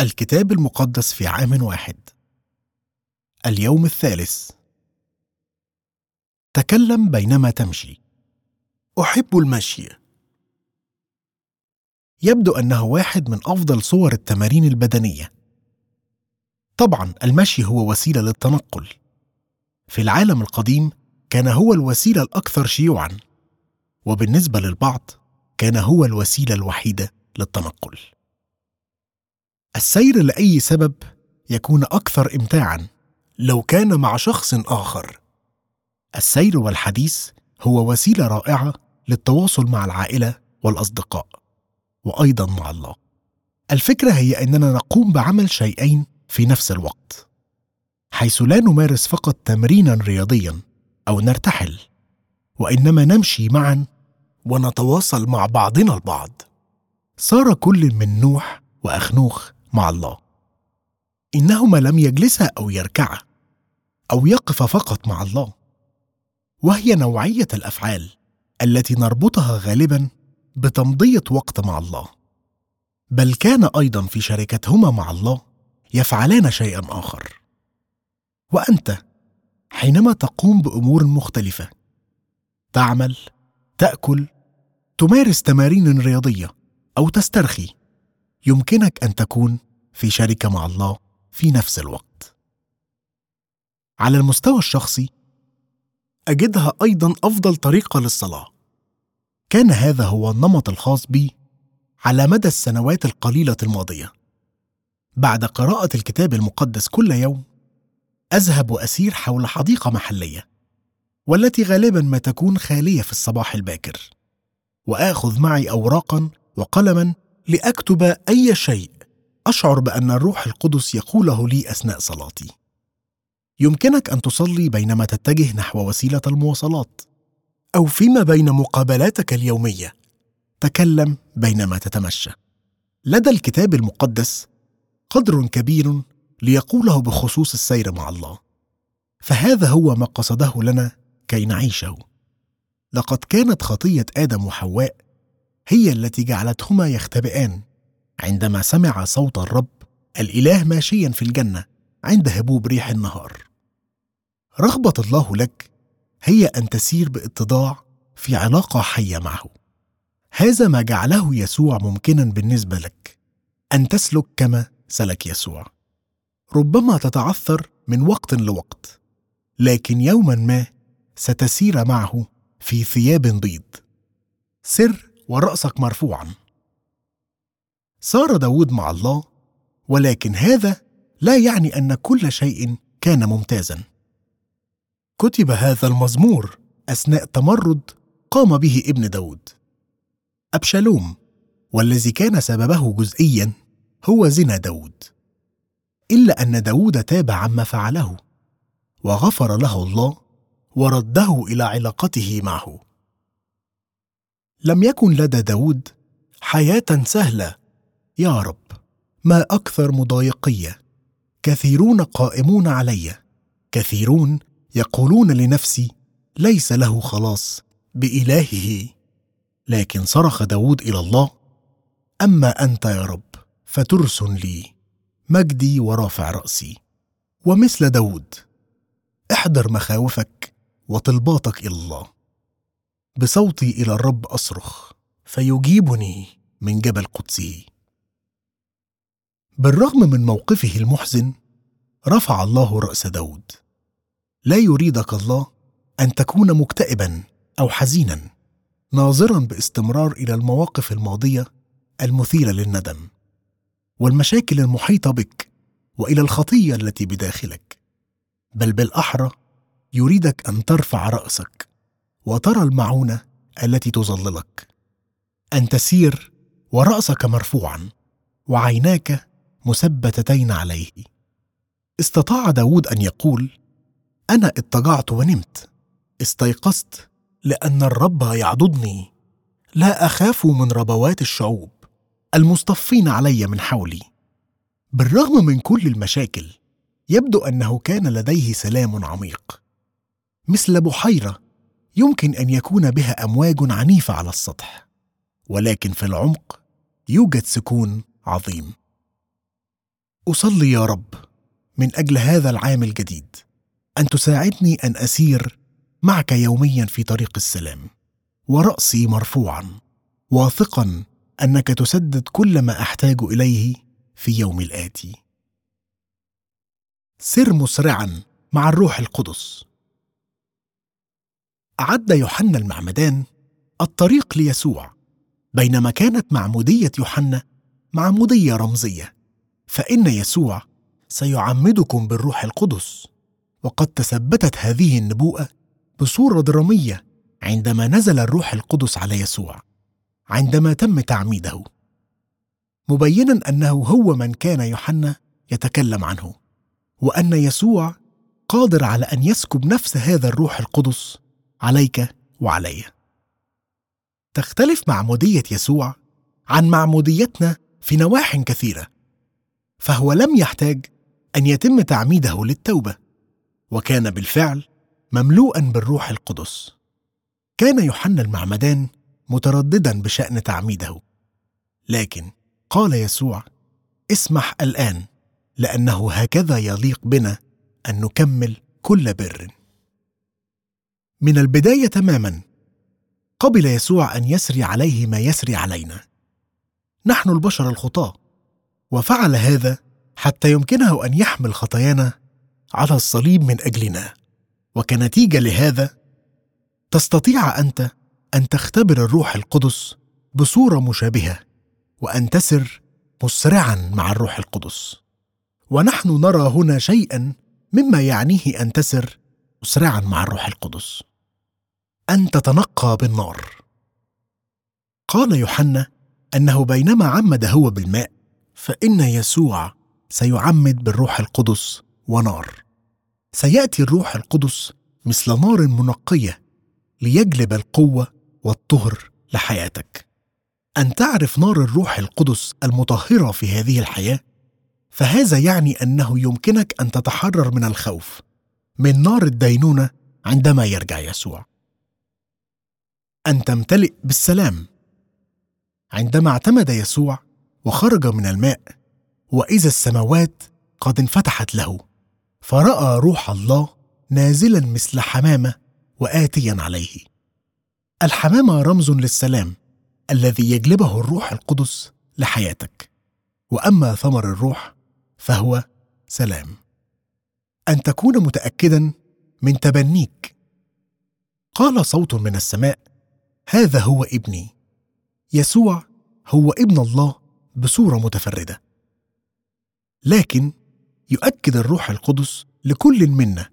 الكتاب المقدس في عام واحد. اليوم الثالث. تكلم بينما تمشي. أحب المشي. يبدو أنه واحد من أفضل صور التمارين البدنية. طبعا المشي هو وسيلة للتنقل. في العالم القديم كان هو الوسيلة الأكثر شيوعا وبالنسبة للبعض كان هو الوسيلة الوحيدة للتنقل. السير لأي سبب يكون أكثر امتاعا لو كان مع شخص آخر. السير والحديث هو وسيلة رائعة للتواصل مع العائلة والأصدقاء وأيضا مع الله. الفكرة هي أننا نقوم بعمل شيئين في نفس الوقت حيث لا نمارس فقط تمرينا رياضيا أو نرتحل وإنما نمشي معا ونتواصل مع بعضنا البعض. صار كل من نوح وأخنوخ مع الله. إنهما لم يجلسا أو يركعا أو يقفا فقط مع الله. وهي نوعية الأفعال التي نربطها غالبا بتمضية وقت مع الله. بل كان أيضا في شركتهما مع الله يفعلان شيئا آخر. وأنت حينما تقوم بأمور مختلفة تعمل تأكل تمارس تمارين رياضية أو تسترخي يمكنك أن تكون في شركة مع الله في نفس الوقت. على المستوى الشخصي أجدها أيضا أفضل طريقة للصلاة. كان هذا هو النمط الخاص بي على مدى السنوات القليلة الماضية. بعد قراءة الكتاب المقدس كل يوم أذهب وأسير حول حديقة محلية والتي غالبا ما تكون خالية في الصباح الباكر وآخذ معي اوراقا وقلما لأكتب أي شيء. أشعر بأن الروح القدس يقوله لي أثناء صلاتي. يمكنك أن تصلي بينما تتجه نحو وسيلة المواصلات. أو فيما بين مقابلاتك اليومية. تكلم بينما تتمشى. لدى الكتاب المقدس قدر كبير ليقوله بخصوص السير مع الله. فهذا هو ما قصده لنا كي نعيشه. لقد كانت خطية آدم وحواء هي التي جعلتهما يختبئان. عندما سمع صوت الرب الإله ماشيا في الجنة عند هبوب ريح النهار. رغبة الله لك هي أن تسير بإتضاع في علاقة حية معه. هذا ما جعله يسوع ممكنا بالنسبة لك أن تسلك كما سلك يسوع. ربما تتعثر من وقت لوقت لكن يوما ما ستسير معه في ثياب بيض سر ورأسك مرفوعا. صار داود مع الله ولكن هذا لا يعني أن كل شيء كان ممتازا. كتب هذا المزمور أثناء تمرد قام به ابن داود أبشالوم والذي كان سببه جزئيا هو زنا داود إلا أن داود تاب عما فعله وغفر له الله ورده إلى علاقته معه. لم يكن لدى داود حياة سهلة. يا رب ما أكثر مضايقيه كثيرون قائمون علي. كثيرون يقولون لنفسي ليس له خلاص بإلهه. لكن صرخ داود إلى الله أما أنت يا رب فترس لي مجدي ورافع رأسي. ومثل داود احضر مخاوفك وطلباتك إلى الله. بصوتي إلى الرب أصرخ فيجيبني من جبل قدسه. بالرغم من موقفه المحزن رفع الله رأس داود. لا يريدك الله أن تكون مكتئبا أو حزينا ناظرا باستمرار إلى المواقف الماضية المثيرة للندم والمشاكل المحيطة بك وإلى الخطية التي بداخلك. بل بالأحرى يريدك أن ترفع رأسك. وترى المعونة التي تظللك. أن تسير ورأسك مرفوعا وعيناك مثبتتين عليه. استطاع داود أن يقول أنا اضطجعت ونمت. استيقظت لأن الرب يعضدني. لا أخاف من ربوات الشعوب المصطفين علي من حولي. بالرغم من كل المشاكل يبدو أنه كان لديه سلام عميق. مثل بحيرة يمكن أن يكون بها أمواج عنيفة على السطح ولكن في العمق يوجد سكون عظيم. أصلي يا رب من أجل هذا العام الجديد أن تساعدني أن أسير معك يوميا في طريق السلام ورأسي مرفوعا واثقا أنك تسدد كل ما أحتاج إليه في يوم الآتي. سر مسرعا مع الروح القدس. أعد يوحنا المعمدان الطريق ليسوع بينما كانت معمودية يوحنا معمودية رمزية فإن يسوع سيعمدكم بالروح القدس. وقد تثبتت هذه النبوءة بصورة درامية عندما نزل الروح القدس على يسوع عندما تم تعميده. مبينا أنه هو من كان يوحنا يتكلم عنه وأن يسوع قادر على أن يسكب نفس هذا الروح القدس عليك وعلي. تختلف معموديه يسوع عن معموديتنا في نواح كثيرة فهو لم يحتاج أن يتم تعميده للتوبة وكان بالفعل مملوءا بالروح القدس. كان يوحنا المعمدان مترددا بشأن تعميده لكن قال يسوع اسمح الآن لأنه هكذا يليق بنا أن نكمل كل بر. من البداية تماما. قبل يسوع أن يسري عليه ما يسري علينا. نحن البشر الخطاه وفعل هذا حتى يمكنه أن يحمل خطايانا على الصليب من أجلنا. وكنتيجة لهذا تستطيع أنت أن تختبر الروح القدس بصورة مشابهة وأن تسر مسرعا مع الروح القدس. ونحن نرى هنا شيئا مما يعنيه أن تسر مسرعا مع الروح القدس. أن تتنقى بالنار. قال يوحنا أنه بينما عمد هو بالماء فإن يسوع سيعمد بالروح القدس ونار. سيأتي الروح القدس مثل نار منقية ليجلب القوة والطهر لحياتك. أن تعرف نار الروح القدس المطهرة في هذه الحياة فهذا يعني أنه يمكنك أن تتحرر من الخوف. من نار الدينونة عندما يرجع يسوع. أن تمتلئ بالسلام. عندما اعتمد يسوع وخرج من الماء وإذا السماوات قد انفتحت له فرأى روح الله نازلا مثل حمامة واتيا عليه. الحمامة رمز للسلام الذي يجلبه الروح القدس لحياتك. وأما ثمر الروح فهو سلام. أن تكون متاكدا من تبنيك. قال صوت من السماء هذا هو ابني. يسوع هو ابن الله بصورة متفردة. لكن يؤكد الروح القدس لكل منا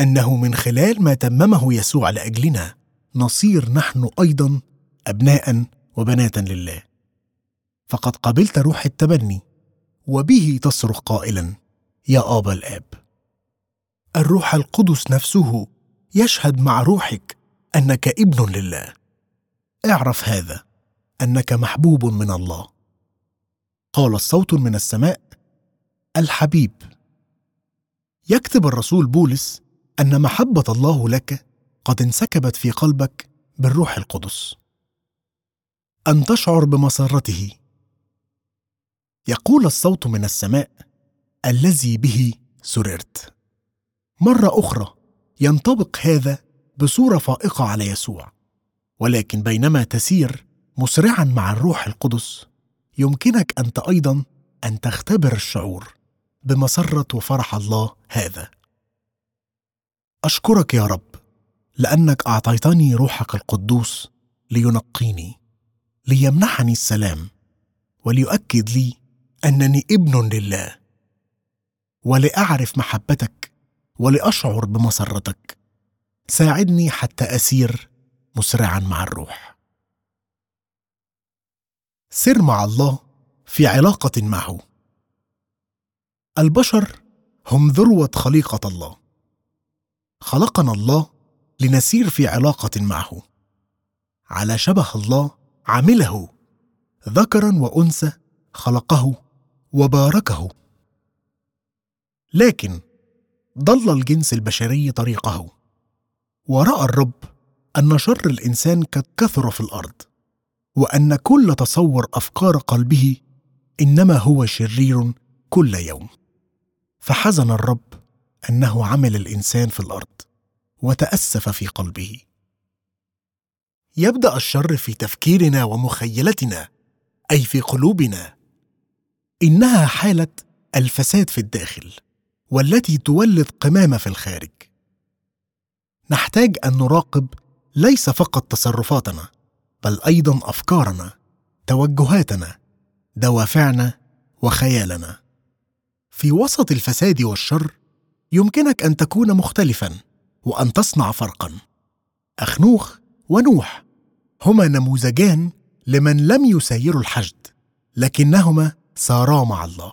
أنه من خلال ما تممه يسوع لأجلنا نصير نحن أيضا ابناء وبنات لله. فقد قبلت روح التبني وبه تصرخ قائلا يا ابا الآب. الروح القدس نفسه يشهد مع روحك أنك ابن لله. اعرف هذا أنك محبوب من الله. قال الصوت من السماء الحبيب. يكتب الرسول بولس أن محبة الله لك قد انسكبت في قلبك بالروح القدس. أن تشعر بمسرته. يقول الصوت من السماء الذي به سررت. مرة أخرى ينطبق هذا بصورة فائقة على يسوع. ولكن بينما تسير مسرعا مع الروح القدس يمكنك أنت أيضا أن تختبر الشعور بمسرة وفرح الله هذا. أشكرك يا رب لأنك أعطيتني روحك القدوس لينقيني ليمنحني السلام وليؤكد لي أنني ابن لله ولأعرف محبتك ولأشعر بمسرتك. ساعدني حتى أسير مسرعا مع الروح. سر مع الله في علاقة معه. البشر هم ذروة خليقة الله. خلقنا الله لنسير في علاقة معه. على شبه الله عمله. ذكرا وأنثى خلقه وباركه. لكن ضل الجنس البشري طريقه ورأى الرب أن شر الإنسان قد كثر في الأرض وأن كل تصور أفكار قلبه إنما هو شرير كل يوم. فحزن الرب أنه عمل الإنسان في الأرض وتأسف في قلبه. يبدأ الشر في تفكيرنا ومخيلتنا أي في قلوبنا. إنها حالة الفساد في الداخل. والتي تولد قمامة في الخارج. نحتاج أن نراقب ليس فقط تصرفاتنا بل أيضا أفكارنا توجهاتنا دوافعنا وخيالنا. في وسط الفساد والشر يمكنك أن تكون مختلفا وأن تصنع فرقا. أخنوخ ونوح هما نموذجان لمن لم يسيروا الحشد لكنهما سارا مع الله.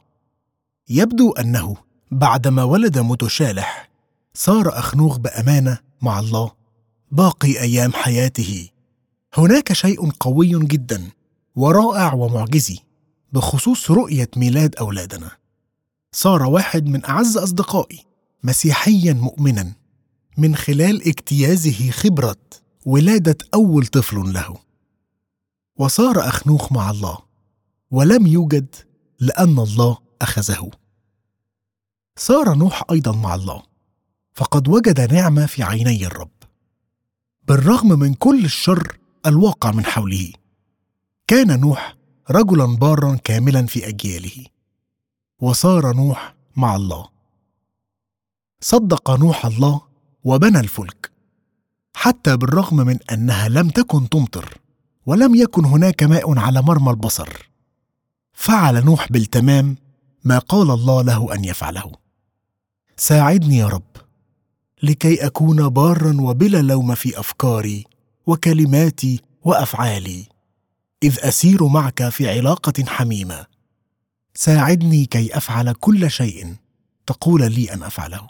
يبدو أنه بعدما ولد متشالح صار اخنوخ بأمانة مع الله باقي أيام حياته. هناك شيء قوي جدا ورائع ومعجزي بخصوص رؤية ميلاد أولادنا. صار واحد من أعز أصدقائي مسيحيا مؤمنا من خلال اجتيازه خبرة ولادة أول طفل له. وصار اخنوخ مع الله ولم يوجد لأن الله أخذه. صار نوح أيضا مع الله فقد وجد نعمة في عيني الرب. بالرغم من كل الشر الواقع من حوله كان نوح رجلا بارا كاملا في أجياله وصار نوح مع الله. صدق نوح الله وبنى الفلك حتى بالرغم من أنها لم تكن تمطر ولم يكن هناك ماء على مرمى البصر. فعل نوح بالتمام ما قال الله له أن يفعله. ساعدني يا رب لكي أكون بارا وبلا لوم في أفكاري وكلماتي وأفعالي إذ أسير معك في علاقة حميمة. ساعدني كي أفعل كل شيء تقول لي أن أفعله.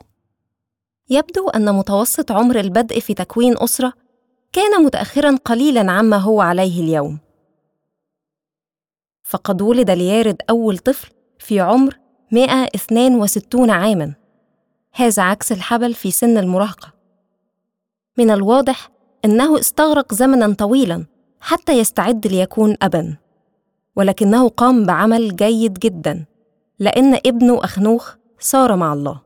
يبدو أن متوسط عمر البدء في تكوين أسرة كان متاخرا قليلا عما هو عليه اليوم. فقد ولد ليارد أول طفل في عمر 162 عاما. هذا عكس الحبل في سن المراهقة. من الواضح أنه استغرق زمنا طويلا حتى يستعد ليكون ابا ولكنه قام بعمل جيد جدا لأن ابنه أخنوخ صار مع الله.